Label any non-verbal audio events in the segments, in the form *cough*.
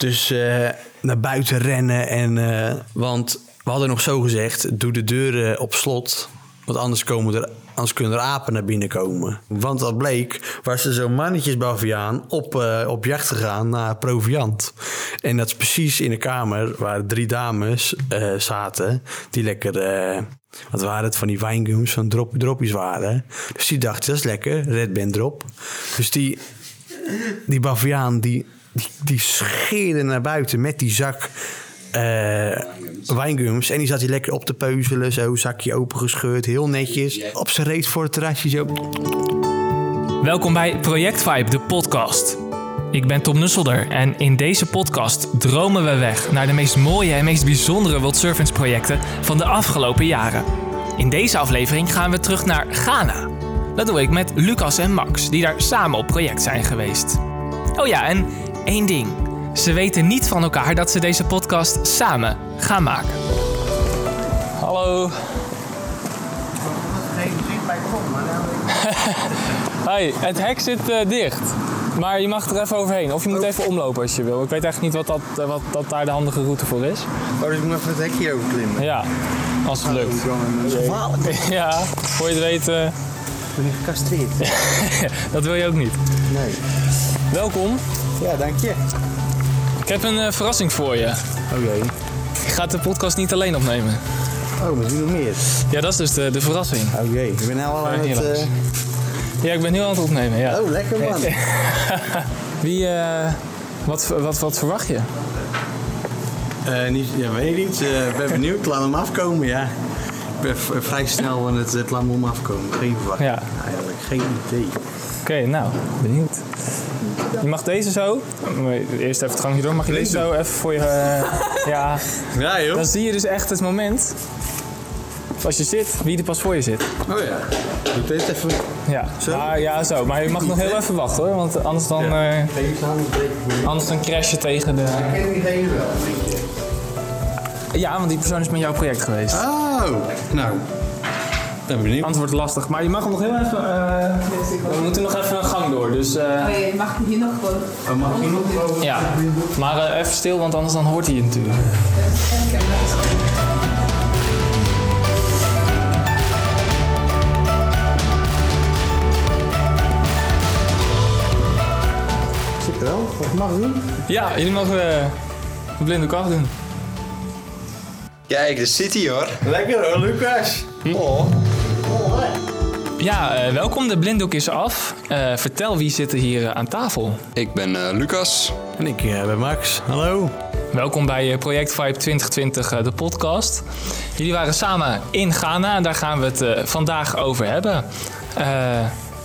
Dus naar buiten rennen. En, eh, want we hadden nog zo gezegd: doe de deuren op slot. Want anders, komen er, anders kunnen er apen naar binnen komen. Want dat bleek, was er zo'n mannetjesbaviaan op, eh, op jacht gegaan naar proviant. En dat is precies in de kamer waar drie dames zaten. Die lekker, wat waren het, van die wijngums, van drop, waren. Dus die dachten, dat is lekker, Red Band drop. Dus die, die baviaan, die, die, die scheerde naar buiten met die zak eh wijngums. En die zat hij lekker op te peuzelen, zo zakje opengescheurd, heel netjes. Op zijn reet voor het terrasje, zo. Welkom bij Project Vibe, de podcast. Ik ben Tom Nusselder en in deze podcast dromen we weg naar de meest mooie en meest bijzondere World Servants projecten van de afgelopen jaren. In deze aflevering gaan we terug naar Ghana. Dat doe ik met Lucas en Max, die daar samen op project zijn geweest. Oh ja, en één ding. Ze weten niet van elkaar dat ze deze podcast samen gaan maken. Hallo. *laughs* Hoi, het hek zit eh, dicht. Maar je mag er even overheen. Of je moet even omlopen als je wil. Ik weet echt niet wat, dat, eh, wat dat daar de handige route voor is. Oh, dus ik moet even het hekje overklimmen. Ja, als het lukt. Gevaarlijk. *laughs* Ja, voor je het weet, eh, Ik ben gecastreerd. *laughs* dat wil je ook niet. Nee. Welkom. Ja, dank je. Ik heb een eh, verrassing voor je. Oké. Ik ga de podcast niet alleen opnemen. Oh, misschien nog meer. Ja, dat is dus de, de verrassing. Oké. Ik ben nou al aan het... Eh, Ja, ik ben heel aan het opnemen, ja. Oh, lekker man. *laughs* Wie, eh, wat, wat, wat verwacht je? Eh, niet, ja, weet ik niet. Eh, Ik ben *laughs* benieuwd. Laat hem afkomen, ja. Ik ben vrij snel aan het, het laat hem afkomen. Geen verwachting. Ja. Eigenlijk geen idee. Oké, nou, benieuwd. Je mag deze zo. Eerst even het gangje door. Mag je deze zo even voor je... eh, ja, *laughs* Ja, joh. dan zie je dus echt het moment... Als je zit, wie er pas voor je zit. Oh ja. Doe dit even. Ja, Zo? Maar, ja zo. Maar je mag nog heel even wachten hoor. Want anders dan, eh, anders dan crash je tegen de... Ik ken diegene wel, weet je. Ja, want die persoon is met jouw project geweest. Oh, nou. Ben benieuwd. Anders wordt het lastig. Maar je mag hem nog heel even... eh, we moeten nog even een gang door. Dus eh, Oh je mag hier nog gewoon. Oh, mag ik nog over? ja. Maar eh, even stil, want anders dan hoort hij je natuurlijk. Zit er wel? Wat mag doen? Ja, jullie mogen eh, de blinde kast doen. Kijk, de city hoor. Lekker hoor, Lucas. Oh. Ja, eh, welkom. De blinddoek is af. Eh, vertel, wie zit er hier eh, aan tafel? Ik ben Lucas. En ik ben Max. Hallo. Welkom bij Project Vibe 2020, eh, de podcast. Jullie waren samen in Ghana en daar gaan we het vandaag over hebben. Eh,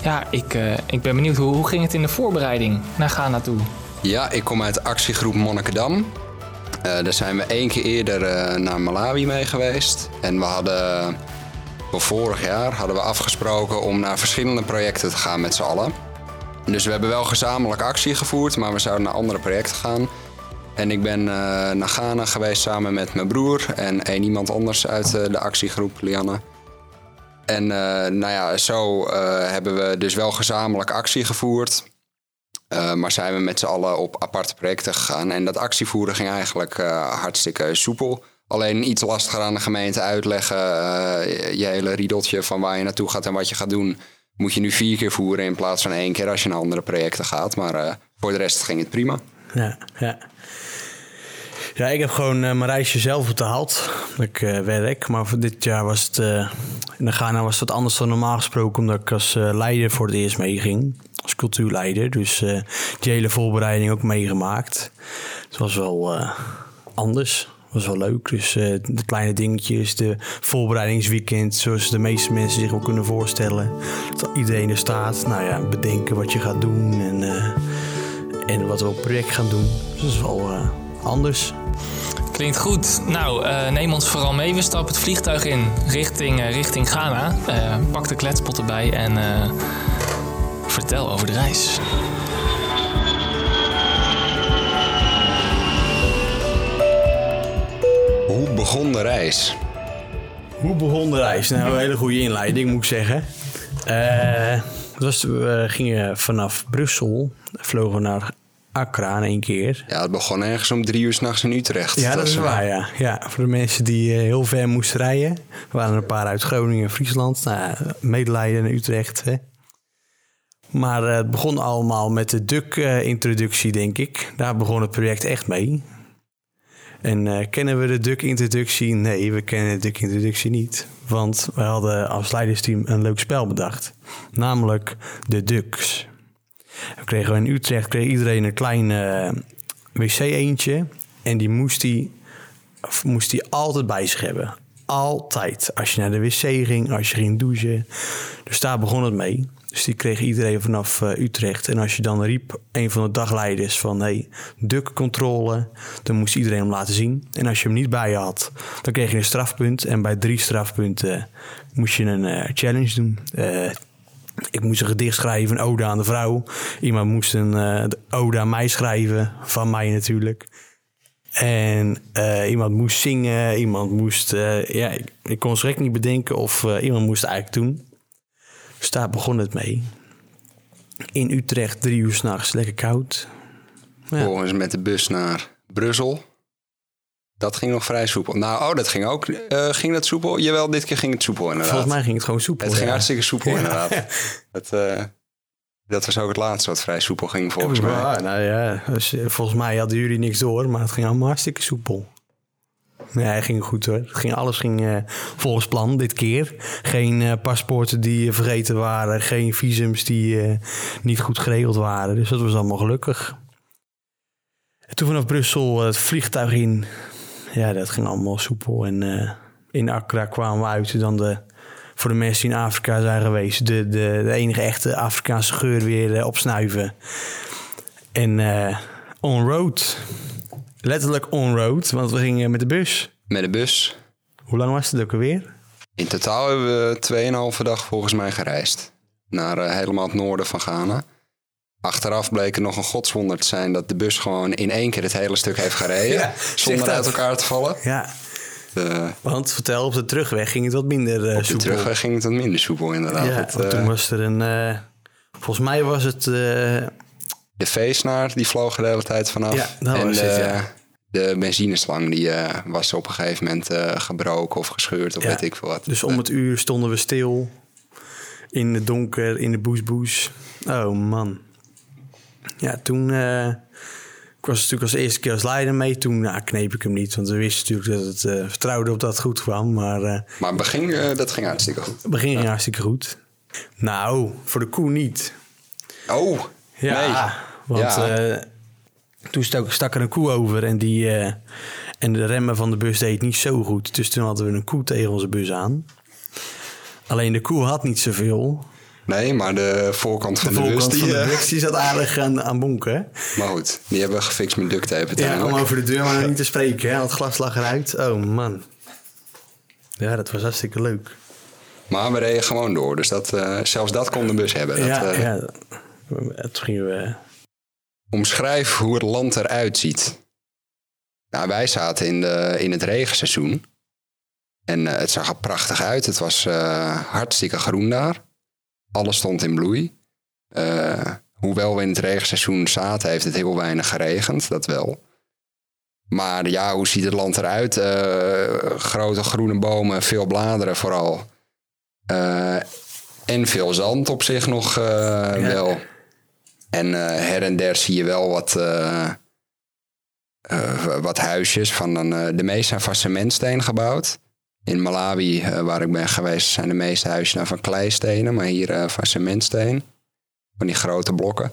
ja, ik, ik ben benieuwd, hoe, hoe ging het in de voorbereiding naar Ghana toe? Ja, ik kom uit de actiegroep Monnikendam. Eh daar zijn we één keer eerder naar Malawi mee geweest. En we hadden, vorig jaar, hadden we afgesproken om naar verschillende projecten te gaan met z'n allen. Dus we hebben wel gezamenlijk actie gevoerd, maar we zouden naar andere projecten gaan. En ik ben eh, naar Ghana geweest samen met mijn broer en één iemand anders uit eh, de actiegroep, Lianne. En eh, nou ja, zo hebben we dus wel gezamenlijk actie gevoerd. Maar zijn we met z'n allen op aparte projecten gegaan. En dat actievoeren ging eigenlijk hartstikke soepel. Alleen iets lastiger aan de gemeente uitleggen. Uh, je hele riedeltje van waar je naartoe gaat en wat je gaat doen. Moet je nu vier keer voeren in plaats van één keer als je naar andere projecten gaat. Maar uh, voor de rest ging het prima. Ja, ja. Ja, ik heb gewoon uh, mijn reisje zelf betaald. Ik werk, maar voor dit jaar was het... In Ghana was het anders dan normaal gesproken... omdat ik als leider voor het eerst meeging. Als cultuurleider. Dus die hele voorbereiding ook meegemaakt. Het was wel anders. Was wel leuk. Dus de kleine dingetjes, de voorbereidingsweekend... zoals de meeste mensen zich wel kunnen voorstellen. Dat iedereen er staat. Nou ja, bedenken wat je gaat doen en, en wat we op project gaan doen. Dus dat is wel anders. Klinkt goed. Nou, neem ons vooral mee. We stappen het vliegtuig in richting, richting Ghana. Pak de kletspot erbij en vertel over de reis. Hoe begon de reis? Hoe begon de reis? Nou, een hele goede inleiding moet ik zeggen. was, we gingen vanaf Brussel, vlogen naar Accra in één keer. Ja, het begon ergens om drie uur s'nachts in Utrecht. Ja, dat is waar, ja. ja. Voor de mensen die eh, heel ver moesten rijden. Er waren er een paar uit Groningen en Friesland. Nou, medelijden Utrecht, hè. Maar eh, het begon allemaal met de Duck-introductie, denk ik. Daar begon het project echt mee. En eh, kennen we de Duck-introductie? Nee, we kennen de Duck-introductie niet. Want we hadden als leidersteam een leuk spel bedacht. Namelijk de Ducks. We kregen in Utrecht kreeg iedereen een klein eh, wc-eentje. En die moest hij moest altijd bij zich hebben. Altijd. Als je naar de wc ging, als je ging douchen. Dus daar begon het mee. Dus die kreeg iedereen vanaf eh, Utrecht. En als je dan riep, een van de dagleiders van... hey, dukcontrole, dan moest iedereen hem laten zien. En als je hem niet bij je had, dan kreeg je een strafpunt. En bij drie strafpunten moest je een eh, challenge doen. Eh, ik moest een gedicht schrijven, een ode aan de vrouw. Iemand moest een ode aan mij schrijven, van mij natuurlijk. En iemand moest zingen, iemand moest... ja, ik, kon direct niet bedenken of iemand moest eigenlijk doen. Dus daar begon het mee. In Utrecht, drie uur s'nachts, lekker koud. Ja. Vervolgens met de bus naar Brussel. Dat ging nog vrij soepel. Nou, oh, dat ging ook. eh, ging dat soepel? Jawel, dit keer ging het soepel inderdaad. Volgens mij ging het gewoon soepel. Het ging hartstikke soepel Ja. inderdaad. *laughs* Dat, eh, dat was ook het laatste wat vrij soepel ging volgens mij. Nou ja, dus, eh, volgens mij hadden jullie niks door, maar het ging allemaal hartstikke soepel. Hij ging goed hoor. Het ging, alles ging eh, volgens plan dit keer. Geen eh, paspoorten die eh, vergeten waren. Geen visums die niet goed geregeld waren. Dus dat was allemaal gelukkig. En toen vanaf Brussel het vliegtuig in. Ja, dat ging allemaal soepel. En in Accra kwamen we uit. Dan de, voor de mensen die in Afrika zijn geweest. De, de, de enige echte Afrikaanse geur weer opsnuiven. En eh on-road. Letterlijk on-road, want we gingen met de bus. Met de bus. Hoe lang was het ook alweer? In totaal hebben we 2,5 dag volgens mij gereisd. Naar eh, helemaal het noorden van Ghana. Achteraf bleek het nog een godswonder te zijn dat de bus gewoon in één keer het hele stuk heeft gereden. *laughs* Ja, zonder uit elkaar te vallen. Ja, De, want vertel, op de terugweg ging het wat minder eh op de soepel. terugweg ging het wat minder soepel inderdaad. Ja, Het, eh, toen was er een... eh, volgens mij was het... eh, de feestnaar die vloog er de hele tijd vanaf. Ja, dat en was de, het, ja. de benzineslang die eh, was op een gegeven moment eh, gebroken of gescheurd of Ja, weet ik veel wat. Dus om het uur stonden we stil. In het donker, in de boesboes. Oh man. Ja, toen... eh, ik was natuurlijk als eerste keer als leider mee. Toen nou, kneep ik hem niet. Want we wisten natuurlijk dat het eh vertrouwde op dat het goed kwam. Maar eh, Maar het begin, eh, dat ging hartstikke goed. het begin ging hartstikke goed. Nou, voor de koe niet. Oh, Ja, nee. Want Ja. eh, toen stak, stak er een koe over en, die, eh, en de remmen van de bus deed niet zo goed. Dus toen hadden we een koe tegen onze bus aan. Alleen de koe had niet zoveel. Nee, maar de voorkant van De de, bus, die, van de eh, bus die zat aardig aan, aan bonken. Maar goed, die hebben we gefixt met duct tape Ja, om over de deur maar niet te spreken. Hè? Het glas lag eruit. Oh man. Ja, dat was hartstikke leuk. Maar we reden gewoon door. Dus dat, zelfs dat kon de bus hebben. Dat, ja, ja. Toen gingen we... Omschrijf hoe het land eruit ziet. Nou, wij zaten in, de, in het regenseizoen. En eh, het zag er prachtig uit. Het was eh, hartstikke groen daar. Alles stond in bloei. Eh, hoewel we in het regenseizoen zaten, heeft het heel weinig geregend. Dat wel. Maar ja, hoe ziet het land eruit? Grote groene bomen, veel bladeren vooral. En veel zand op zich nog eh, wel. En eh, her en der zie je wel wat, eh, eh, wat huisjes. Van dan, de meeste zijn van cementsteen gebouwd. In Malawi, waar ik ben geweest, zijn de meeste huizen van kleistenen. Maar hier van cementsteen. Van die grote blokken.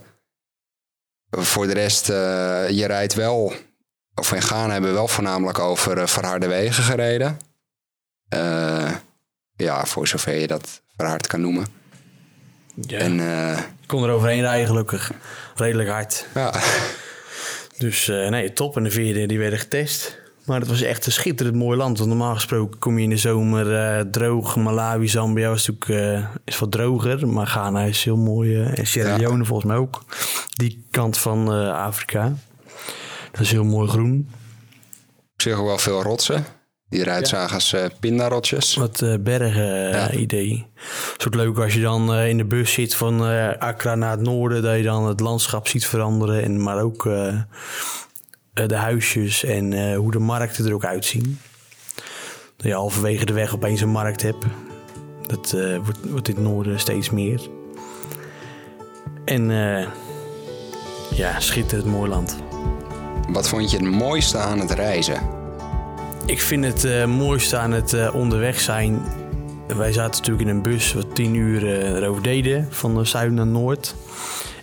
Voor de rest, je rijdt wel... Of in Ghana hebben we wel voornamelijk over verharde wegen gereden. Ja, voor zover je dat verhard kan noemen. Ja. En kon er overheen rijden gelukkig. Redelijk hard. ja, Dus eh, nee, top. En de vierde die werden getest. Maar het was echt een schitterend mooi land. Want normaal gesproken kom je in de zomer eh, droog. Malawi, Zambia was natuurlijk eh, is wat droger. Maar Ghana is heel mooi. en Sierra Ja. Leone volgens mij ook. Die kant van Afrika. Dat is heel mooi groen. op zich ook wel veel rotsen. Die eruit zagen als uh, pindarotjes. Wat uh, bergen idee. Het is ook leuk als je dan in de bus zit van Accra naar het noorden. Dat je dan het landschap ziet veranderen. En, maar ook de huisjes en hoe de markten er ook uitzien. Dat je halverwege de weg opeens een markt hebt. Dat wordt, wordt in het noorden steeds meer. En ja, schitterend mooi land. Wat vond je het mooiste aan het reizen? Ik vind het uh, mooiste aan het uh, onderweg zijn. Wij zaten natuurlijk in een bus wat tien uur uh, erover deden, van zuid naar noord.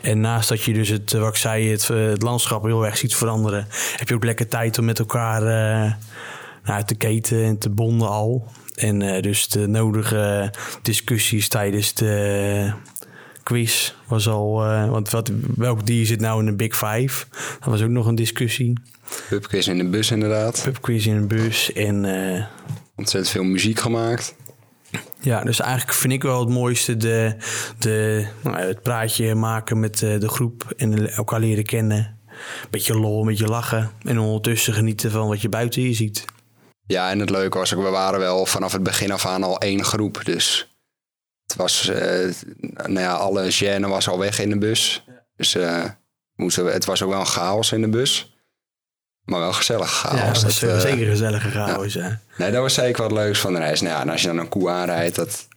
En naast dat je dus het, wat ik zei, het, het, landschap heel erg ziet veranderen, heb je ook lekker tijd om met elkaar nou, te keten en te bonden al. En dus de nodige discussies tijdens de quiz was al. Uh, want wat, welk dier zit nou in de Big Five? Dat was ook nog een discussie. Pubquiz in de bus, inderdaad. Pubquiz in de bus en. Uh, Ontzettend veel muziek gemaakt. Ja, dus eigenlijk vind ik wel het mooiste de, de, nou, het praatje maken met de, eh, de groep en elkaar leren kennen. Beetje lol, een beetje lachen. En ondertussen genieten van wat je buiten je ziet. Ja, en het leuke was ook, we waren wel vanaf het begin af aan al één groep. Dus het was, uh, nou ja, alle gêne was al weg in de bus. Dus uh, moesten we, het was ook wel een chaos in de bus. Maar wel gezellig chaos. Ja, dat was dat, uh, zeker gezellige chaos, ja. Nee, dat was zeker wat leuks van de reis. Nou ja, en als je dan een koe aanrijdt, dat...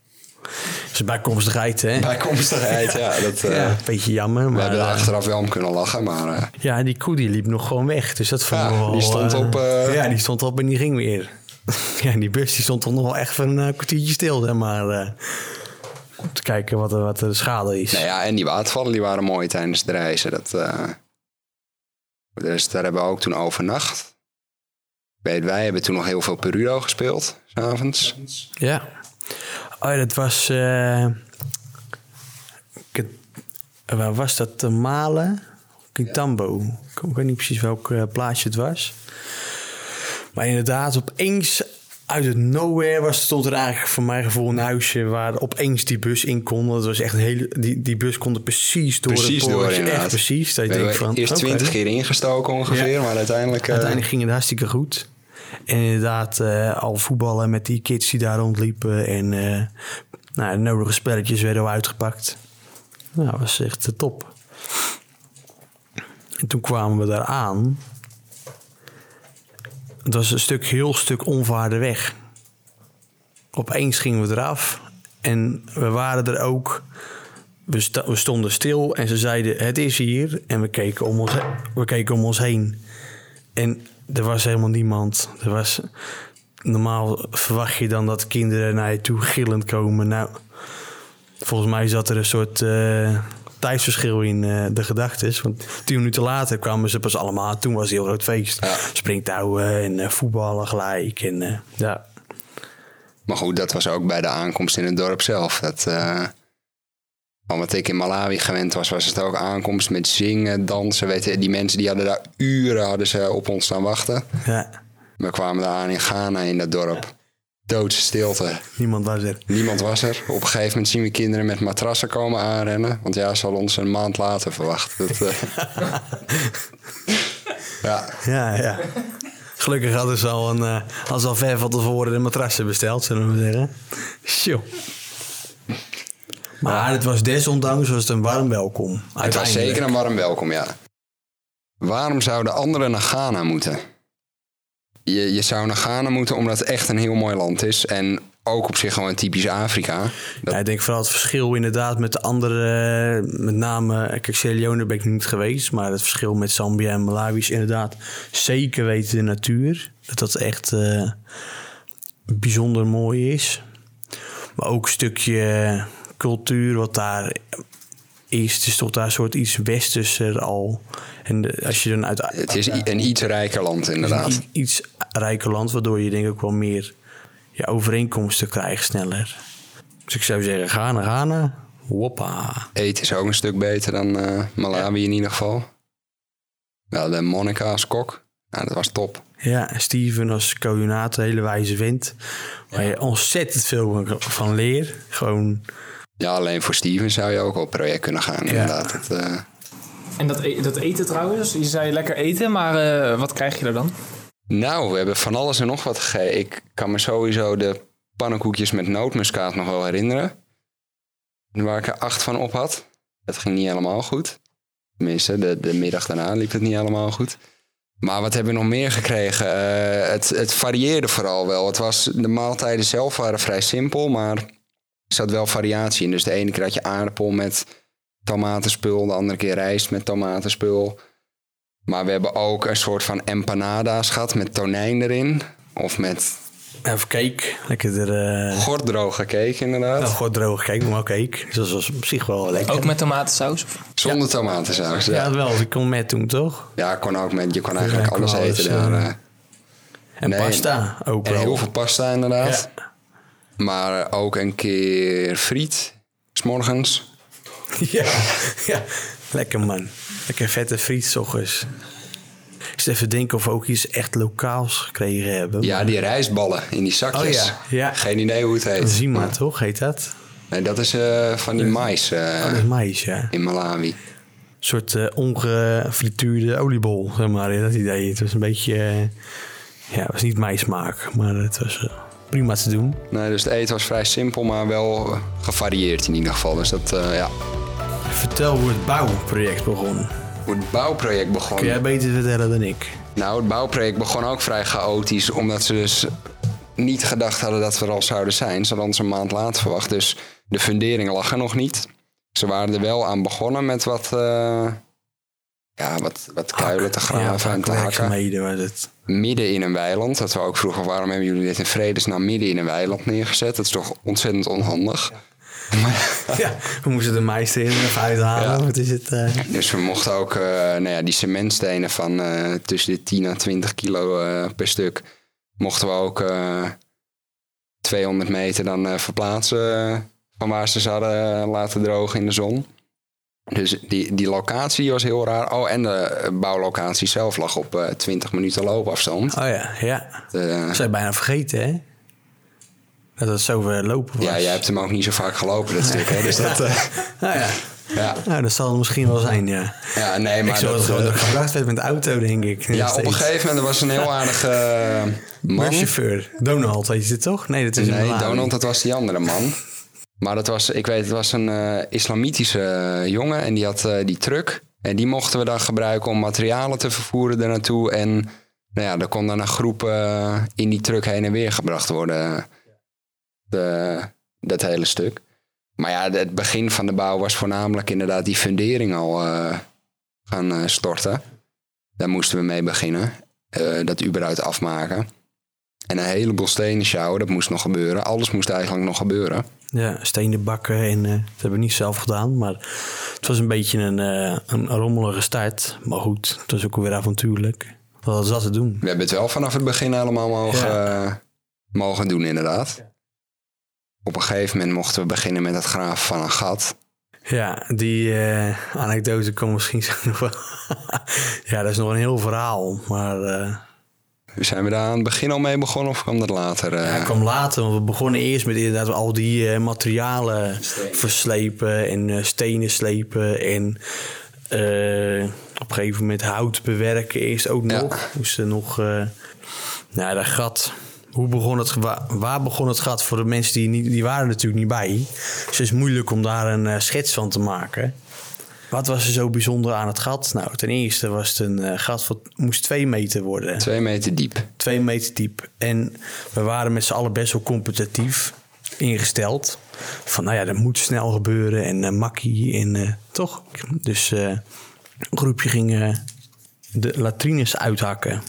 Dat is bijkomstigheid, hè? Bijkomstigheid, ja. Dat, *laughs* ja, een beetje jammer. Maar, we hebben er achteraf wel om kunnen lachen, maar... Ja, die koe die liep nog gewoon weg. Dus dat vond ja, wel, die stond op... Ja, die stond op en die ging weer. *laughs* ja, die bus die stond toch nog wel echt voor een kwartiertje stil, hè. Maar om te kijken wat, wat de schade is. Nou ja, en die watervallen die waren mooi tijdens de reizen. Dat, uh, dus daar hebben we ook toen overnacht. Weet, wij hebben toen nog heel veel Perudo gespeeld, s'avonds. Ja. Oh, dat was... Uh, waar was dat? Malen? Quintambo. Ik weet niet precies welk uh, plaatsje het was. Maar inderdaad, opeens uit het nowhere was, stond er eigenlijk voor mijn gevoel een huisje waar opeens die bus in kon. Dat was echt een hele, die, die bus kon er precies door precies de door, Echt precies. Dat van, eerst twintig keer ingestoken ongeveer, ja. maar uiteindelijk... Uh... Uiteindelijk ging het hartstikke goed. En inderdaad, uh, al voetballen met die kids die daar rondliepen. En uh, nou, de nodige spelletjes werden al uitgepakt. Nou, dat was echt top. En toen kwamen we daar aan. Het was een stuk, heel stuk onvaarde weg. Opeens gingen we eraf en we waren er ook. We, st we, stonden stil en ze zeiden: Het is hier. En we keken, om ons, we keken om ons heen. En er was helemaal niemand. Er was, normaal verwacht je dan dat kinderen naar je toe gillend komen. Nou, volgens mij zat er een soort. Uh, tijdsverschil in uh, de gedachten. Want tien minuten later kwamen ze pas allemaal. Toen was het heel groot feest. Ja. Springtouwen en uh, voetballen gelijk. En, uh, ja. Maar goed, dat was ook bij de aankomst in het dorp zelf. Dat, van wat ik in Malawi gewend was, was het ook aankomst met zingen, dansen. Weet je, die mensen die hadden daar uren hadden ze op ons staan wachten. Ja. We kwamen daar aan in Ghana in dat dorp doodse stilte. Niemand was er. Niemand was er. Op een gegeven moment zien we kinderen met matrassen komen aanrennen. Want ja, ze hadden ons een maand later verwacht. Dat, uh... *laughs* ja. Ja, ja. Gelukkig hadden ze al, een, uh, hadden ze al ver van tevoren de matrassen besteld, zullen we zeggen. Sjoe. Maar het was desondanks was het een warm welkom. Het was zeker een warm welkom, ja. Waarom zouden anderen naar Ghana moeten? Je, je zou naar Ghana moeten omdat het echt een heel mooi land is. En ook op zich gewoon typisch Afrika. Ja, ik denk vooral het verschil inderdaad met de andere, met name, kijk, Sierra Leone ben ik niet geweest, maar het verschil met Zambia en Malawi is inderdaad zeker weten de natuur. Dat dat echt uh, bijzonder mooi is. Maar ook een stukje cultuur wat daar is. Het is toch daar een soort iets westerser al. En als je dan uit, het is een iets rijker land, inderdaad. Een iets rijker land, waardoor je denk ik wel meer ja, overeenkomsten krijgt sneller. Dus ik zou zeggen, Ghana, Ghana, woppa. Eten is ook een stuk beter dan uh, Malawi ja. in ieder geval. Wel, de Monica als kok, nou, dat was top. Ja, Steven als coördinator, hele wijze vent. Waar je ontzettend veel van leert. Gewoon... Ja, alleen voor Steven zou je ook op project kunnen gaan, inderdaad. Uh... En dat, e dat eten trouwens, je zei lekker eten, maar uh, wat krijg je er dan? Nou, we hebben van alles en nog wat gegeten. Ik kan me sowieso de pannenkoekjes met nootmuskaat nog wel herinneren. Waar ik er acht van op had. Dat ging niet helemaal goed. Tenminste, de, de middag daarna liep het niet helemaal goed. Maar wat hebben we nog meer gekregen? Eh, het, het varieerde vooral wel. Het was, de maaltijden zelf waren vrij simpel, maar zat wel variatie in. Dus de ene keer had je aardappel met tomatenspul, de andere keer rijst met tomatenspul. Maar we hebben ook een soort van empanada's gehad met tonijn erin. Of met Even cake. Lekker er... Uh... Gorddroge cake, inderdaad. Nou, gorddroge cake, maar cake. Dus dat was op zich wel lekker. Ook met tomatensaus? Of? Zonder ja. tomatensaus, ja. Ja, wel. Ik kon met toen, toch? Ja, kon ook met. Je kon eigenlijk ja, alles, alles, eten daar. Uh, en nee, pasta ook en wel. heel veel pasta, inderdaad. Ja. Maar ook een keer friet. S'morgens. *laughs* ja, ja, lekker man. Lekker vette friet, s ochtends. Ik zit even denken of we ook iets echt lokaals gekregen hebben. Ja, die rijstballen in die zakjes. Oh, ja. ja. Geen idee hoe het heet. Zima toch, heet dat? Nee, dat is uh, van die mais. Uh, oh, dat is mais, ja. In Malawi. Een soort uh, ongefrituurde oliebol, zeg maar. Dat idee. Het was een beetje... ja, het was niet maïsmaak, maar het was prima te doen. Nee, dus het eten was vrij simpel, maar wel gevarieerd in ieder geval. Dus dat, ja... Vertel hoe het bouwproject begon hoe het bouwproject begon. Kun jij beter vertellen dan ik? Nou, het bouwproject begon ook vrij chaotisch, omdat ze dus niet gedacht hadden dat we er al zouden zijn. Ze hadden ons een maand later verwacht, dus de fundering lag er nog niet. Ze waren er wel aan begonnen met wat, uh, ja, wat, wat kuilen te graven ja, en te hakken. Midden in een weiland. Dat we ook vroegen, waarom hebben jullie dit in vredesnaam midden in een weiland neergezet? Dat is toch ontzettend onhandig. ja, *laughs* we moesten de mais erin even uithalen. Ja. Wat is het, uh... Dus we mochten ook uh, nou ja, die cementstenen van uh, tussen de 10 en 20 kilo per stuk... mochten we ook 200 meter dan verplaatsen van waar ze zouden laten drogen in de zon. Dus die, die locatie was heel raar. Oh, en de bouwlocatie zelf lag op 20 minuten loopafstand. Oh ja, ja. De, dat zijn bijna vergeten, hè? Dat het zo ver lopen was. Ja, jij hebt hem ook niet zo vaak gelopen, dat stuk. Hè? Dus dat, *laughs* uh... nou ja. Ja. Nou, dat zal het misschien wel zijn, ja. Ja, nee, maar... Ik dat, dat uh, gebracht werd met de auto, denk ik. Ja, op een gegeven moment was een heel aardige man. chauffeur. Donald, weet je het toch? Nee, dat is Nee, Donald, dat was die andere man. Maar dat was, ik weet, het was een uh, islamitische jongen en die had die truck. En die mochten we dan gebruiken om materialen te vervoeren daar naartoe. En nou ja, er kon dan een groep in die truck heen en weer gebracht worden de, dat hele stuk. Maar ja, het begin van de bouw was voornamelijk inderdaad die fundering al gaan storten. Daar moesten we mee beginnen. Dat überhaupt afmaken. En een heleboel stenen sjouwen, dat moest nog gebeuren. Alles moest eigenlijk nog gebeuren. Ja, stenen bakken en dat hebben we niet zelf gedaan. Maar het was een beetje een, een rommelige start. Maar goed, het was ook weer avontuurlijk. Wat was dat te doen? We hebben het wel vanaf het begin allemaal mogen, mogen doen, inderdaad op een gegeven moment mochten we beginnen met het graven van een gat. Ja, die uh, anekdote komt misschien zo nog wel. *laughs* ja, dat is nog een heel verhaal. Maar. Uh... Zijn we daar aan het begin al mee begonnen of kwam dat later? Uh... Ja, kwam later. Want we begonnen eerst met inderdaad al die materialen verslepen en stenen slepen. En op een gegeven moment hout bewerken. Eerst ook nog. Ja. Moesten nog. nou, dat gat hoe begon het, waar begon het gat voor de mensen die, niet, die waren natuurlijk niet bij. Dus het is moeilijk om daar een uh, schets van te maken. Wat was er zo bijzonder aan het gat? Nou, ten eerste was het een uh, gat wat moest twee meter worden. Twee meter diep. Twee meter diep. En we waren met z'n allen best wel competitief ingesteld. Van nou ja, dat moet snel gebeuren en uh, makkie en toch. Dus een groepje ging de latrines uithakken.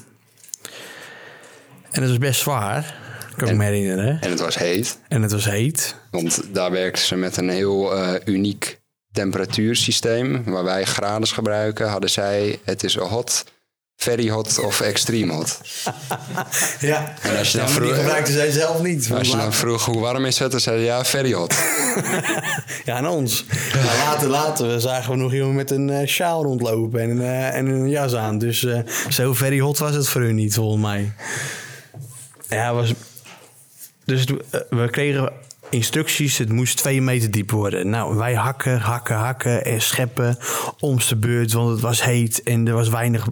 En het was best zwaar, kan ik me herinneren. En het was heet. En het was heet. Want daar werkten ze met een heel uniek temperatuursysteem. Waar wij graden gebruiken, hadden zij het is hot, very hot of extreme hot. *laughs* ja, en als je dan vroeg, die gebruikten zij zelf niet. Als je dan vroeg hoe warm is het, dan zei ja, very hot. *laughs* ja, aan ons. Nou, later, later we zagen we nog iemand met een uh, sjaal rondlopen en, uh, en een jas aan. Dus uh, zo very hot was het voor hun niet, volgens mij. Ja, was. Dus eh, we kregen instructies, het moest twee meter diep worden. Nou, wij hakken, hakken, hakken en scheppen om de beurt, want het was heet en er was weinig...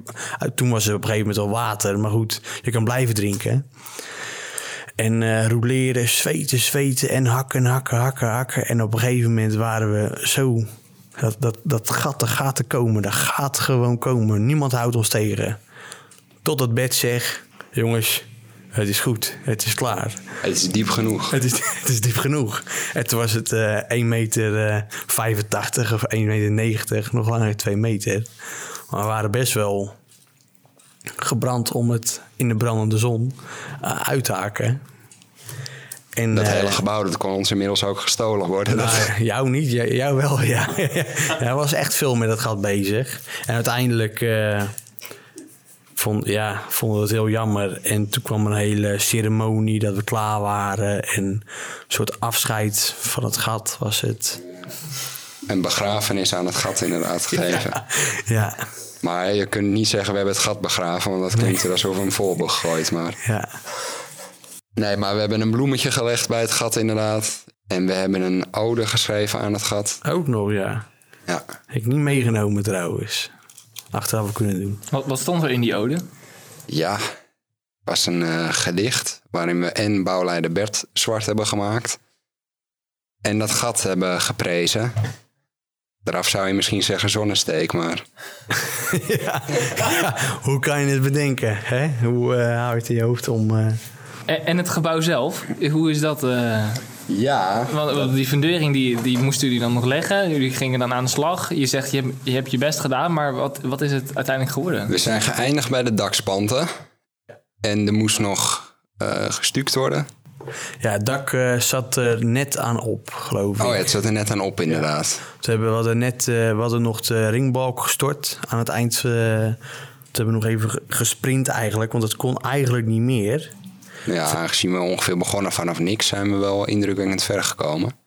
Toen was er op een gegeven moment al water, maar goed, je kan blijven drinken. En eh rouleren, zweten, zweten en hakken, hakken, hakken, hakken. En op een gegeven moment waren we zo... Dat, dat, dat gat, er gaat komen, dat gaat gewoon komen. Niemand houdt ons tegen. Tot het bed zegt, jongens, het is goed, het is klaar. Het is diep genoeg. Het is, *laughs* het is diep genoeg. En toen was het eh 1 meter eh, 85 of 1 meter 90, nog langer 2 meter. Maar we waren best wel gebrand om het in de brandende zon eh, uit te haken. En, Dat hele gebouw dat kon ons inmiddels ook gestolen worden. Nou, *laughs* jou niet, jou, jou wel, ja. *laughs* Hij was echt veel met dat gat bezig. En uiteindelijk vond, ja, vonden we het heel jammer. En toen kwam een hele ceremonie dat we klaar waren. En een soort afscheid van het gat was het. Een begrafenis aan het gat inderdaad gegeven. *laughs* Ja, Maar je kunt niet zeggen we hebben het gat begraven, want dat klinkt er alsof we hem vol gegooid. Maar... ja. Nee, maar we hebben een bloemetje gelegd bij het gat inderdaad. En we hebben een ode geschreven aan het gat. Ook nog, ja. Ja, Heb ik niet meegenomen trouwens. Achteraf we kunnen doen. Wat, wat stond er in die ode? ja. was een eh, gedicht waarin we en bouwleider Bert zwart hebben gemaakt. En dat gat hebben geprezen. Daaraf zou je misschien zeggen zonnesteek, maar *laughs* ja. ja, *laughs* hoe kan je het bedenken? Hè? Hoe eh hou je het in je hoofd om... eh, En, en het gebouw zelf, hoe is dat? Ja, want, want die fundering die, die moesten jullie dan nog leggen. Jullie gingen dan aan de slag. Je zegt je, hebt- je hebt je best gedaan, maar wat, wat is het uiteindelijk geworden? we zijn geëindigd bij de dakspanten. En er moest nog eh gestuukt worden. Ja, het dak eh, zat er net aan op, geloof ik. Oh ja, het zat er net aan op inderdaad. Ze hebben, we hadden net eh, we hadden nog de ringbalk gestort aan het eind. eh we hebben nog even ge- gesprint eigenlijk, want het kon eigenlijk niet meer. Ja, aangezien we ongeveer begonnen vanaf niks, zijn we wel indrukwekkend ver gekomen.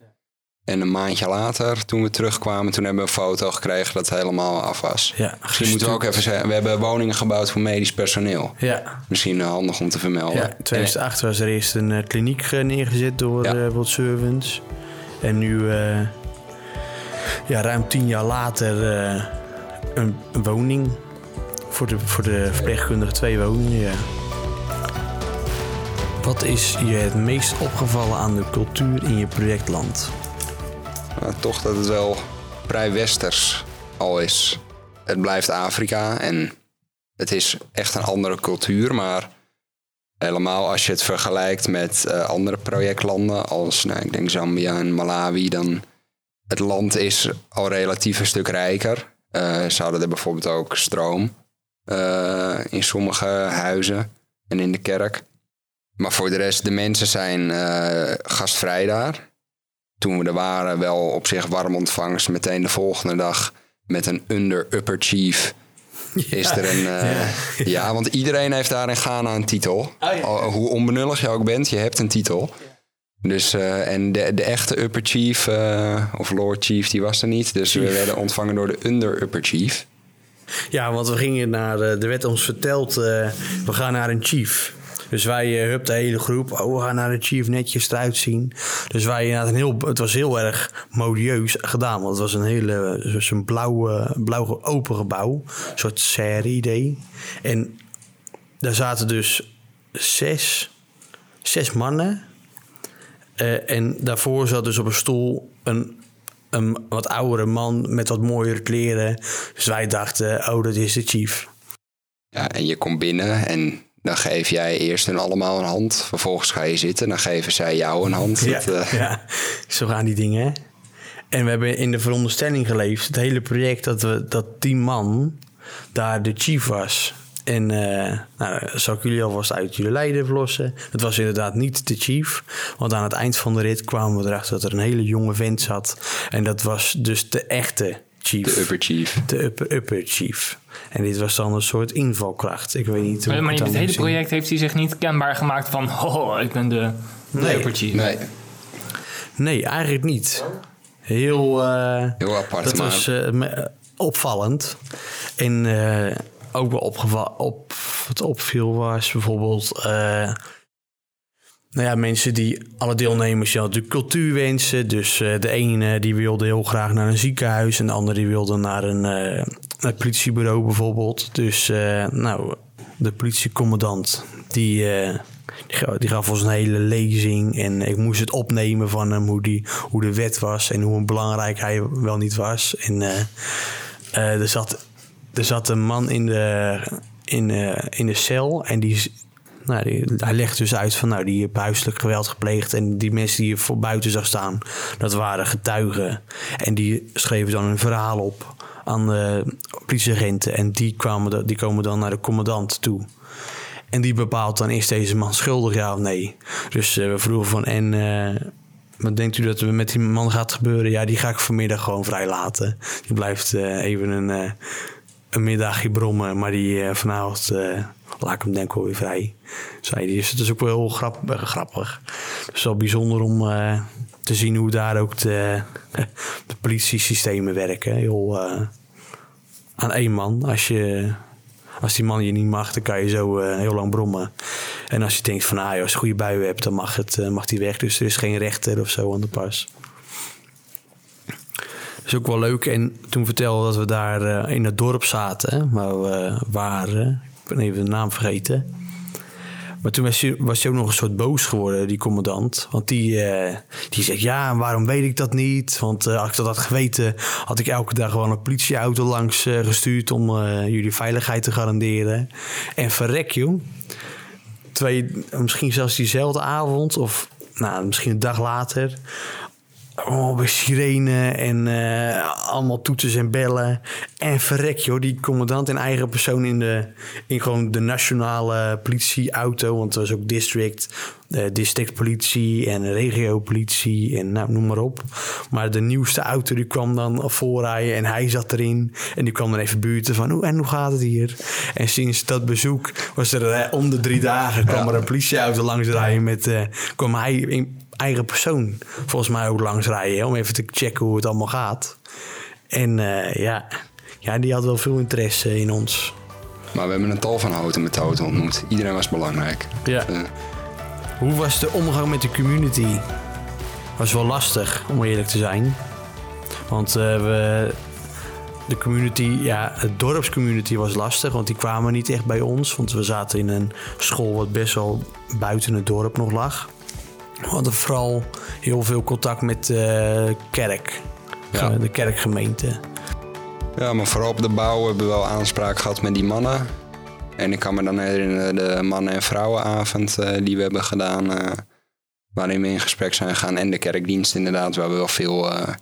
En een maandje later, toen we terugkwamen, toen hebben we een foto gekregen dat het helemaal af was. Ja, Misschien moeten we ook even zeggen, we hebben woningen gebouwd voor medisch personeel. Ja, Misschien eh, handig om te vermelden. ja, 2008 was er eerst een eh, kliniek eh, neergezet door Ja. World Servants. En nu, ja, ruim tien jaar later, een, een woning. Voor de, voor de verpleegkundige twee woningen, ja. Wat is je het meest opgevallen aan de cultuur in je projectland? Toch dat het wel vrij westers al is. Het blijft Afrika en het is echt een andere cultuur, maar helemaal als je het vergelijkt met eh, andere projectlanden als, nou, ik denk Zambia en Malawi, dan het land is al relatief een stuk rijker. Eh ze hadden er bijvoorbeeld ook stroom eh, in sommige huizen en in de kerk. Maar voor de rest, de mensen zijn eh, gastvrij daar toen we er waren, wel op zich warm ontvangst. Meteen de volgende dag met een under-upper chief. *laughs* Is er een. eh, ja. want iedereen heeft daar in Ghana een titel. Al- Hoe onbenullig je ook bent, je hebt een titel. Dus, eh, en de, de echte upper chief, of lord chief, die was er niet. Dus we werden ontvangen door de under-upper chief. Ja, want we gingen naar. eh, Er werd ons verteld, we gaan naar een chief. Dus wij, eh, hup, de hele groep, oh, we gaan naar een chief, netjes eruit zien. Dus wij, ja, een heel, het was heel erg modieus gedaan. Want het was een hele, eh, zo'n blauw, eh, blauw open gebouw. Een soort serre-idee. En daar zaten dus zes, zes mannen. Eh, en daarvoor zat dus op een stoel een, een wat oudere man met wat mooiere kleren. Dus wij dachten, oh, dat is de chief. Ja, en je komt binnen en dan geef jij eerst hun allemaal een hand. Vervolgens ga je zitten, dan geven zij jou een hand. Ja, Dat, eh, ja, zo gaan die dingen. hè. En we hebben in de veronderstelling geleefd, het hele project, dat, we, dat die man daar de chief was. En eh nou, zal ik jullie alvast uit jullie lijden verlossen. Het was inderdaad niet de chief. Want aan het eind van de rit kwamen we erachter dat er een hele jonge vent zat. En dat was dus de echte chief. de upper chief. De upper, upper chief. En dit was dan een soort invalkracht. Ik weet niet hoe Maar, maar het in het hele zien. project heeft hij zich niet kenbaar gemaakt van... *laughs* Oh, ik ben de, de Nee. upper chief. Nee, Nee, eigenlijk niet. Heel... eh, heel apart. Dat maar was eh, opvallend. En eh, ook wel opgevallen. Op, wat opviel was bijvoorbeeld. eh, nou ja, mensen die alle deelnemers die hadden natuurlijk cultuurwensen. Dus eh, de ene die wilde heel graag naar een ziekenhuis en de andere die wilde naar een, eh, het politiebureau bijvoorbeeld. Dus eh, nou, de politiecommandant die, eh, die, ga- die gaf ons een hele lezing en ik moest het opnemen van hem hoe, die, hoe de wet was en hoe belangrijk hij wel niet was. En eh, eh, er, zat, er zat een man in de, in, eh, in de cel en die, nou, hij legt dus uit van nou, die heeft huiselijk geweld gepleegd. En die mensen die je voor buiten zag staan, dat waren getuigen. En die schreven dan een verhaal op aan de politieagenten. En die, kwamen, die komen dan naar de commandant toe. En die bepaalt dan, is deze man schuldig, ja of nee? Dus eh, we vroegen van, en eh, wat denkt u dat er met die man gaat gebeuren? Ja, die ga ik vanmiddag gewoon vrijlaten. Die blijft eh, even een, een middagje brommen, maar die vanavond laat hem denk ik wel weer vrij. Zei die. Dus het is ook wel heel eh, grappig. Het is wel bijzonder om eh, te zien hoe daar ook de, *laughs* de politiesystemen werken. Heel, eh, aan één man. Als, je, als die man je niet mag, dan kan je zo heel lang brommen. En als je denkt van, ah, als je goede buien hebt, dan mag, het, mag die weg. Dus er is geen rechter of zo aan de pas. Dat is ook wel leuk. En toen vertelde dat we daar in het dorp zaten, waar we waren. Ben even de naam vergeten. Maar toen was hij, was hij ook nog een soort boos geworden, die commandant. Want die, eh, die zegt, ja, waarom weet ik dat niet? Want eh, als ik dat had geweten, had ik elke dag gewoon een politieauto langs eh, gestuurd... om jullie veiligheid te garanderen. En verrek, joh. Twee, misschien zelfs diezelfde avond of nou, misschien een dag later... Oh, sirene en eh, allemaal toeters en bellen. En verrek joh, die commandant in eigen persoon in, de, in gewoon de nationale politieauto. Want er was ook district, eh, districtpolitie en regiopolitie en nou, noem maar op. Maar de nieuwste auto die kwam dan voorrijden en hij zat erin. En die kwam dan even buurten van, hoe, en hoe gaat het hier? En sinds dat bezoek was er eh, om de drie dagen kwam er een politieauto langs rijden met, kwam hij in eigen persoon volgens mij ook langs rijden. hè, Om even te checken hoe het allemaal gaat. En eh, ja, ja, die had wel veel interesse in ons. Maar we hebben een tal van houten methoden ontmoet. Iedereen was belangrijk. Ja. Eh, Hoe was de omgang met de community? Was wel lastig, om eerlijk te zijn. Want eh, we, de community, ja, het dorpscommunity was lastig, want die kwamen niet echt bij ons. Want we zaten in een school wat best wel buiten het dorp nog lag. We hadden vooral heel veel contact met de kerk, Ja. de kerkgemeente. Ja, maar vooral op de bouw hebben we wel aanspraak gehad met die mannen. En ik kan me dan herinneren de mannen- en vrouwenavond eh, die we hebben gedaan. eh, waarin we in gesprek zijn gegaan. En de kerkdienst inderdaad, waar we wel veel eh,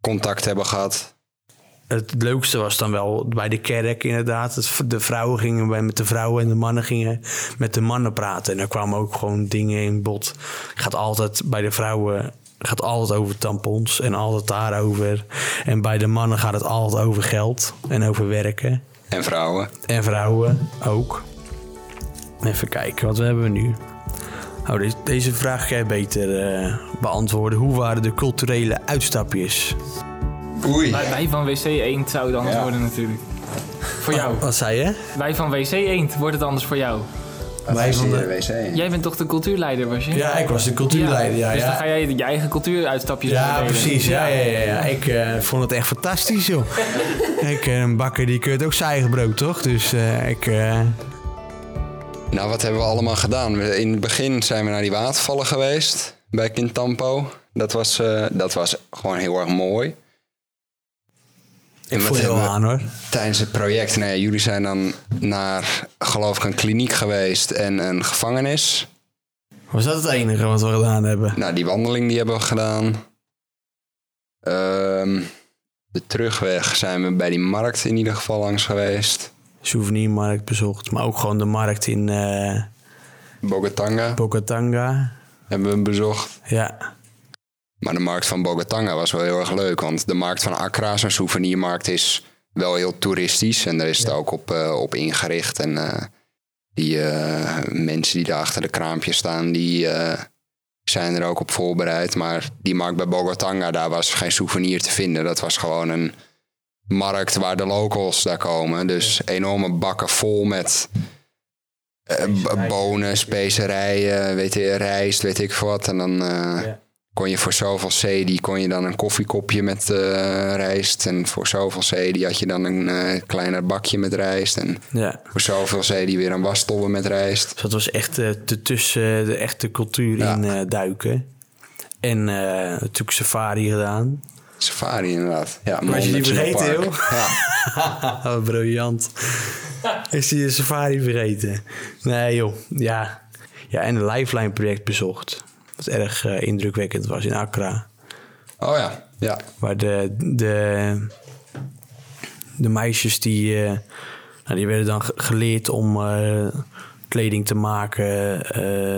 contact hebben gehad. Het leukste was dan wel bij de kerk inderdaad. De vrouwen gingen bij- met de vrouwen en de mannen gingen met de mannen praten. En er kwamen ook gewoon dingen in bod. Gaat altijd bij de vrouwen gaat altijd over tampons en altijd daarover. En bij de mannen gaat het altijd over geld en over werken. En vrouwen. En vrouwen ook. Even kijken, wat hebben we nu? Oh, deze, deze vraag ga jij beter eh, beantwoorden. Hoe waren de culturele uitstapjes? Oei. Wij, wij van WC Eend zou het anders Ja. worden natuurlijk. Voor jou. Wat zei je? Wij van WC Eend wordt het anders voor jou. Wij van de- wc. Jij bent toch de cultuurleider, was je? Ja, ik was de cultuurleider. Ja, dus ja. dan ga jij je eigen cultuuruitstapjes Ja, delen. precies. Ja, ja, ja, ja. Ik eh, vond het echt fantastisch, joh. *laughs* ik, eh, een bakker die keurt ook zijn eigen brood, toch? Dus eh, ik... eh, Nou, wat hebben we allemaal gedaan? In het begin zijn we naar die watervallen geweest bij Kintampo. Dat was, eh, dat was gewoon heel erg mooi. Ik voel je wel aan, hoor. Tijdens het project, nee, jullie zijn dan naar, geloof ik, een kliniek geweest en een gevangenis. Was dat het enige wat we gedaan hebben? Nou, die wandeling die hebben we gedaan. Ehm, de terugweg zijn we bij die markt in ieder geval langs geweest. Souvenirmarkt bezocht, maar ook gewoon de markt in eh Bogatanga Bokatanga. hebben we bezocht. Ja, Maar de markt van Bogatanga was wel heel erg leuk. Want de markt van Accra, zo'n souvenirmarkt, is wel heel toeristisch. En daar is het ook op, eh, op ingericht. En eh, die eh, mensen die daar achter de kraampjes staan, die zijn er ook op voorbereid. Maar die markt bij Bogatanga, daar was geen souvenir te vinden. Dat was gewoon een markt waar de locals daar komen. Dus enorme bakken vol met bonen, specerijen, weet je, rijst, weet ik veel wat. En dan Ja. Kon je voor zoveel cedi kon je dan een koffiekopje met eh, rijst. En voor zoveel cedi had je dan een eh, kleiner bakje met rijst. En Ja. voor zoveel cedi weer een wastobbe met rijst. Dus dat was echt eh, te tussen de echte cultuur Ja. in duiken. En natuurlijk safari gedaan. Safari inderdaad. Ja, Was je die vergeten, Park. Ja. *laughs* Oh, briljant. Is die de safari vergeten? Nee, joh. Ja. Ja, en een Lifeline project bezocht. Wat erg eh, indrukwekkend was in Accra. Oh ja, ja. Waar de, de, de meisjes die, eh, nou, die werden dan ge- geleerd om eh, kleding te maken,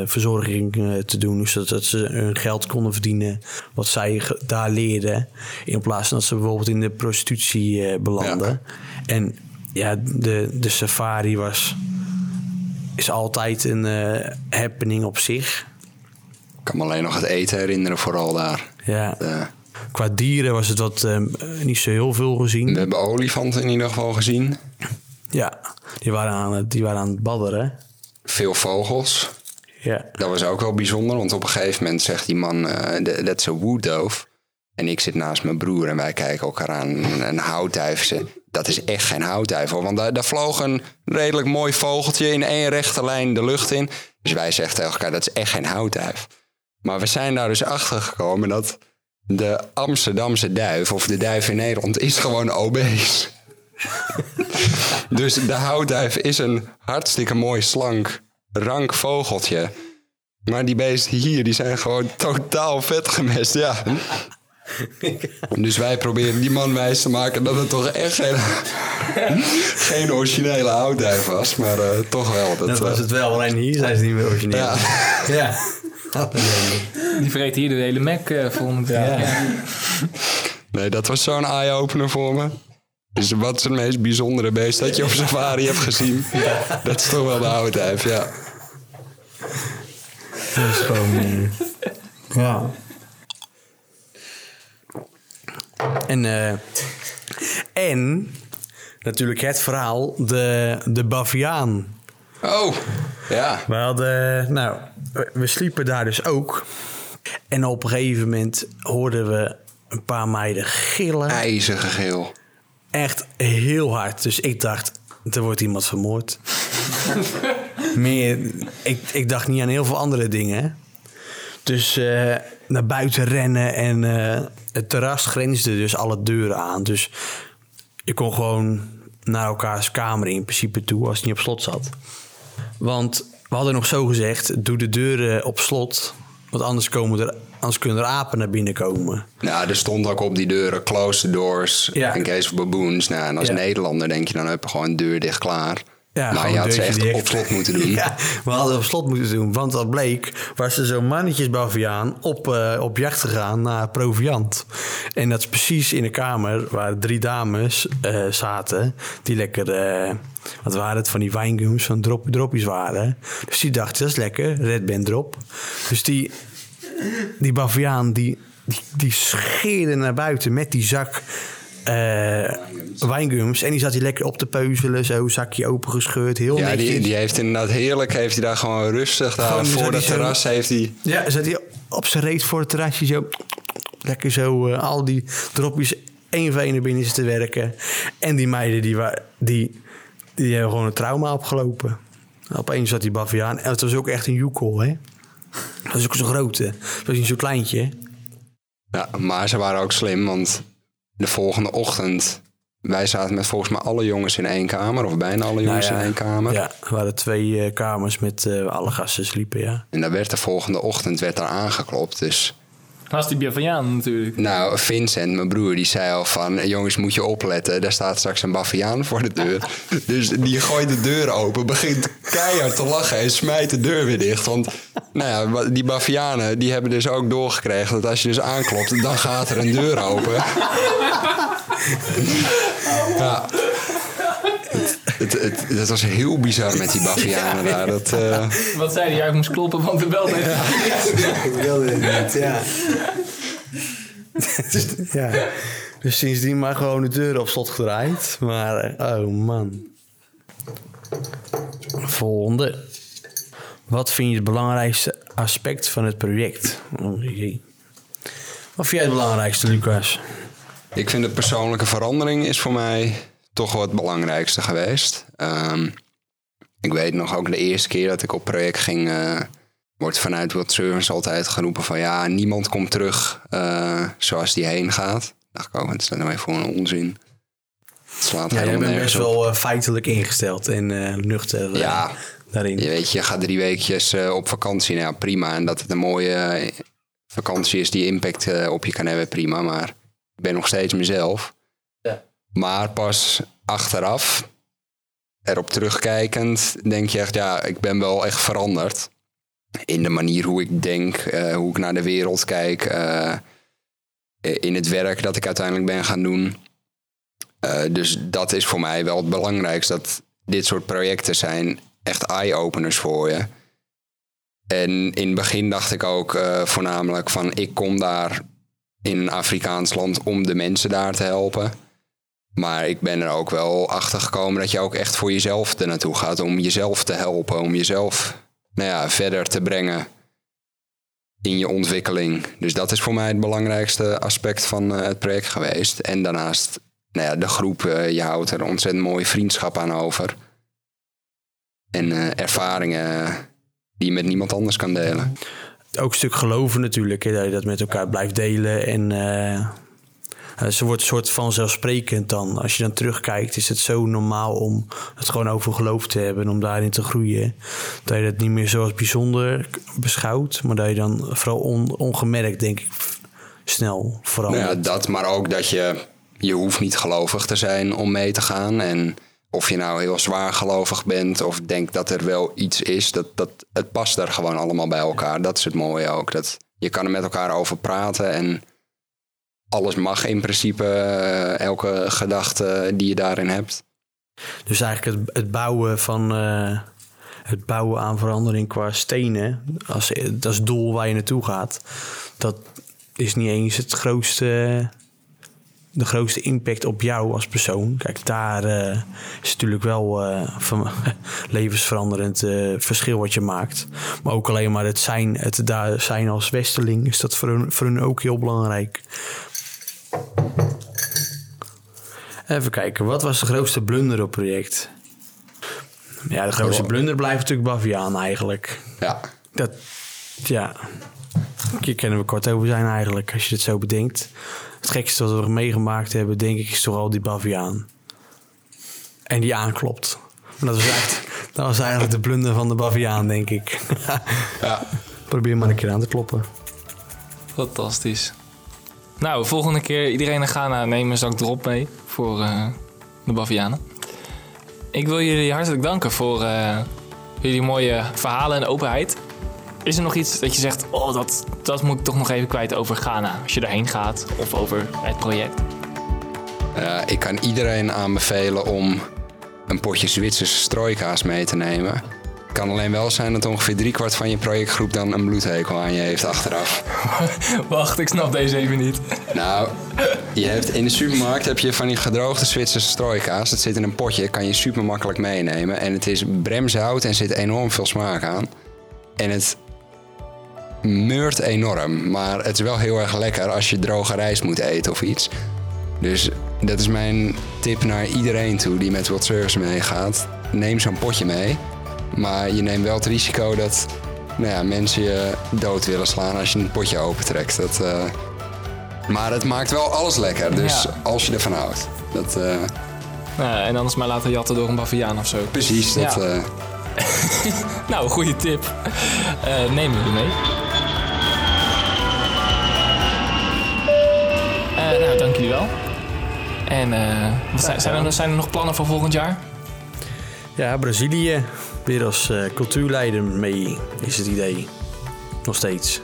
verzorging te doen, zodat dat ze hun geld konden verdienen wat zij daar leerden. In plaats van dat ze bijvoorbeeld in de prostitutie belanden. En ja, de, de safari was, is altijd een happening op zich. Ik kan me alleen nog het eten herinneren, vooral daar. Ja. Eh, Qua dieren was het wat eh, niet zo heel veel gezien. we hebben olifanten in ieder geval gezien. Ja, die waren aan het, die waren aan het badderen. Veel vogels. Ja. Dat was ook wel bijzonder, want op een gegeven moment zegt die man, eh, dat is een woeddoof. En ik zit naast mijn broer en wij kijken elkaar aan. Een houtduif. Dat is echt geen houtduif hoor. Want daar, daar vloog een redelijk mooi vogeltje in één rechte lijn de lucht in. Dus wij zeggen tegen elkaar, dat is echt geen houtduif. Maar we zijn daar dus achter gekomen dat de Amsterdamse duif, of de duif in Nederland, is gewoon obese. *laughs* dus de houtduif is een hartstikke mooi, slank, rank vogeltje. Maar die beesten hier, die zijn gewoon totaal vet gemest, ja. *laughs* Dus wij proberen die man wijs te maken dat het toch echt geen, *laughs* geen originele houtduif was. Maar eh, toch wel. Dat, Dat was eh, het wel, alleen hier zijn ze niet meer origineel. Ja. ja. Die vreet hier de hele Mac vol moet Ja. Nee, dat was zo'n eye-opener voor me. Dus wat is het meest bijzondere beest dat je op safari hebt gezien? Dat is toch wel de houtduif, ja. Dat is gewoon... eh, ja. En, eh, en natuurlijk het verhaal, de, de baviaan. Oh, ja. We hadden, nou, we- sliepen daar dus ook. En op een gegeven moment hoorden we een paar meiden gillen. IJzige geel. Echt heel hard. Dus ik dacht, er wordt iemand vermoord. *laughs* Meer, ik, ik dacht niet aan heel veel andere dingen. Dus eh, naar buiten rennen en eh, het terras grensde dus alle deuren aan. Dus je kon gewoon naar elkaars kamer in principe toe als het niet op slot zat. Want we hadden nog zo gezegd, doe de deuren op slot. Want anders, komen er, anders kunnen er apen naar binnen komen. Nou, er stond ook op die deuren close the doors Ja. in case of baboons. Nou, en als Ja. Nederlander denk je dan heb je gewoon een deur dicht klaar. Ja, maar je had ze echt op slot moeten doen. *laughs* Ja, we hadden op slot moeten doen. Want dat bleek, was ze zo'n mannetjesbaviaan op, eh, op jacht gegaan naar proviant. En dat is precies in de kamer waar drie dames eh, zaten. Die lekker, eh, wat waren het, van die wijngums, van drop, droppies waren. Dus die dachten, dat is lekker, Red Band drop. Dus die, die baviaan, die, die, die scheerde naar buiten met die zak wijngums. En die zat hij lekker op te peuzelen, zo zakje opengescheurd, heel Ja, netjes. die, die heeft inderdaad heerlijk, heeft hij daar gewoon rustig daar Gewoon, voor dat zo- terras heeft hij... Ja, zat hij op zijn reet voor het terrasje zo... Lekker zo eh, al die dropjes één voor één naar binnen zitten werken. En die meiden, die, wa- die, die hebben gewoon een trauma opgelopen. Opeens zat die baviaan. En het was ook echt een joekel, hè. Dat was ook zo'n grote. Het was niet zo'n kleintje. hè. Ja, maar ze waren ook slim, want de volgende ochtend... Wij zaten met volgens mij alle jongens in één kamer, of bijna alle jongens Nou ja, in één kamer. Ja, er waren twee eh, kamers met eh, alle gasten sliepen, ja. En daar werd de volgende ochtend werd daar aangeklopt. Dus Was die Baviaan natuurlijk. nou, Vincent, mijn broer, die zei al van... jongens, moet je opletten, daar staat straks een baviaan voor de deur. *laughs* dus die gooit de deur open, begint keihard te lachen... en smijt de deur weer dicht. Want nou ja, die bavianen die hebben dus ook doorgekregen... dat als je dus aanklopt, dan gaat er een deur open. *laughs* ja. Het, het was heel bizar met die bavianen daar. Dat, eh, Wat zei hij? Ja, ik moest kloppen, want de bel heeft Ik wilde het niet, ja. dus, ja. Dus sindsdien maar gewoon de deur op slot gedraaid. Maar, eh, oh man. Volgende. Wat vind je het belangrijkste aspect van het project? Oh. Wat vind jij het belangrijkste, Lucas? Ik vind de persoonlijke verandering is voor mij toch wel het belangrijkste geweest. Ehm, ik weet nog ook de eerste keer dat ik op project ging, eh, wordt vanuit World Service altijd geroepen van ja, niemand komt terug eh, zoals die heen gaat. Dacht ik ook, wat is dat nou weer voor een onzin? Het slaat Ja, jij bent best op. wel eh, feitelijk ingesteld en nuchter Ja, daarin. je weet, je gaat drie weekjes op vakantie. Nou, ja, prima. En dat het een mooie vakantie is die impact op je kan hebben, prima. Maar ik ben nog steeds mezelf. Maar pas achteraf, erop terugkijkend, denk je echt, ja, ik ben wel echt veranderd. In de manier hoe ik denk, eh, hoe ik naar de wereld kijk. eh, in het werk dat ik uiteindelijk ben gaan doen. Eh, dus dat is voor mij wel het belangrijkste. Dat dit soort projecten zijn echt eye-openers voor je. En in het begin dacht ik ook voornamelijk van ik kom daar in een Afrikaans land om de mensen daar te helpen. Maar ik ben er ook wel achter gekomen dat je ook echt voor jezelf er naartoe gaat. Om jezelf te helpen, om jezelf nou ja, verder te brengen in je ontwikkeling. Dus dat is voor mij het belangrijkste aspect van eh, het project geweest. En daarnaast, nou ja, de groep, eh, je houdt er ontzettend mooie vriendschap aan over. En eh, ervaringen die je met niemand anders kan delen. Ook een stuk geloven natuurlijk, dat je dat met elkaar blijft delen. En eh, ze wordt een soort van zelfsprekend dan. Als je dan terugkijkt, is het zo normaal om het gewoon over geloof te hebben. en Om daarin te groeien. Dat je dat niet meer zo als bijzonder beschouwt. Maar dat je dan vooral on- ongemerkt, denk ik, snel Nou verandert. ja, dat, maar ook dat je, je hoeft niet gelovig te zijn om mee te gaan. En of je nou heel zwaar gelovig bent of denkt dat er wel iets is, dat, dat, het past er gewoon allemaal bij elkaar. Dat is het mooie ook. Dat, je kan er met elkaar over praten en alles mag in principe, eh, elke gedachte die je daarin hebt. Dus eigenlijk het, het bouwen van eh, het bouwen aan verandering qua stenen, als, als doel waar je naartoe gaat, dat is niet eens het grootste, de grootste impact op jou als persoon. Kijk, daar eh, is natuurlijk wel eh, van, *laughs* levensveranderend eh, verschil wat je maakt. Maar ook alleen maar het zijn, het daar zijn als westerling, is dat voor hun, voor hun ook heel belangrijk. Even kijken, wat was de grootste blunder op het project? Ja, de grootste blunder blijft natuurlijk Baviaan eigenlijk. Ja, Dat, ja, hier kunnen we kort over zijn eigenlijk, als je het zo bedenkt. Het gekste wat we meegemaakt hebben, denk ik, is toch al die Baviaan. En die aanklopt. Maar dat was, eigenlijk, dat was eigenlijk de blunder van de Baviaan, denk ik. ja. *laughs* Probeer maar een keer aan te kloppen. Fantastisch. Nou, volgende keer iedereen naar Ghana neem een zak drop mee voor eh, de Bavianen. Ik wil jullie hartelijk danken voor eh, jullie mooie verhalen en openheid. Is er nog iets dat je zegt, oh, dat, dat moet ik toch nog even kwijt over Ghana als je daarheen gaat of over het project? Eh, ik kan iedereen aanbevelen om een potje Zwitserse strooikaas mee te nemen. Het kan alleen wel zijn dat ongeveer driekwart van je projectgroep dan een bloedhekel aan je heeft achteraf. *laughs* Wacht, ik snap deze even niet. Nou, je hebt in de supermarkt heb je van die gedroogde Zwitserse strooikaas. Dat zit in een potje, kan je super makkelijk meenemen. En het is bremshout en zit enorm veel smaak aan. En het meurt enorm, maar het is wel heel erg lekker als je droge rijst moet eten of iets. Dus dat is mijn tip naar iedereen toe die met World Service meegaat. Neem zo'n potje mee. Maar je neemt wel het risico dat nou ja, mensen je dood willen slaan als je een potje opentrekt. Dat, eh, maar het maakt wel alles lekker, dus Ja. als je ervan houdt. Dat, eh, Nou, en anders maar laten jatten door een Baviaan of zo. precies, dat, Ja. eh, *laughs* Nou, goede tip. Eh neem jullie mee. Eh, nou, dank jullie wel. En eh, wat zijn, zijn, er, zijn er nog plannen voor volgend jaar? Ja, Brazilië. Weer als eh, cultuurleider mee, is het idee. Nog steeds.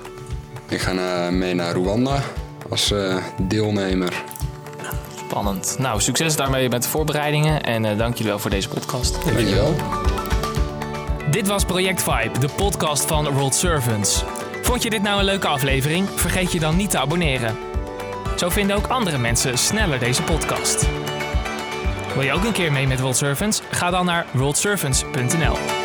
ik ga eh, mee naar Rwanda als eh, deelnemer. Spannend. Nou, succes daarmee met de voorbereidingen. En eh, dank jullie wel voor deze podcast. Dankjewel. Dit was Project Vibe, de podcast van World Servants. Vond je dit nou een leuke aflevering? Vergeet je dan niet te abonneren. Zo vinden ook andere mensen sneller deze podcast. Wil je ook een keer mee met World Servants? Ga dan naar worldservants.nl.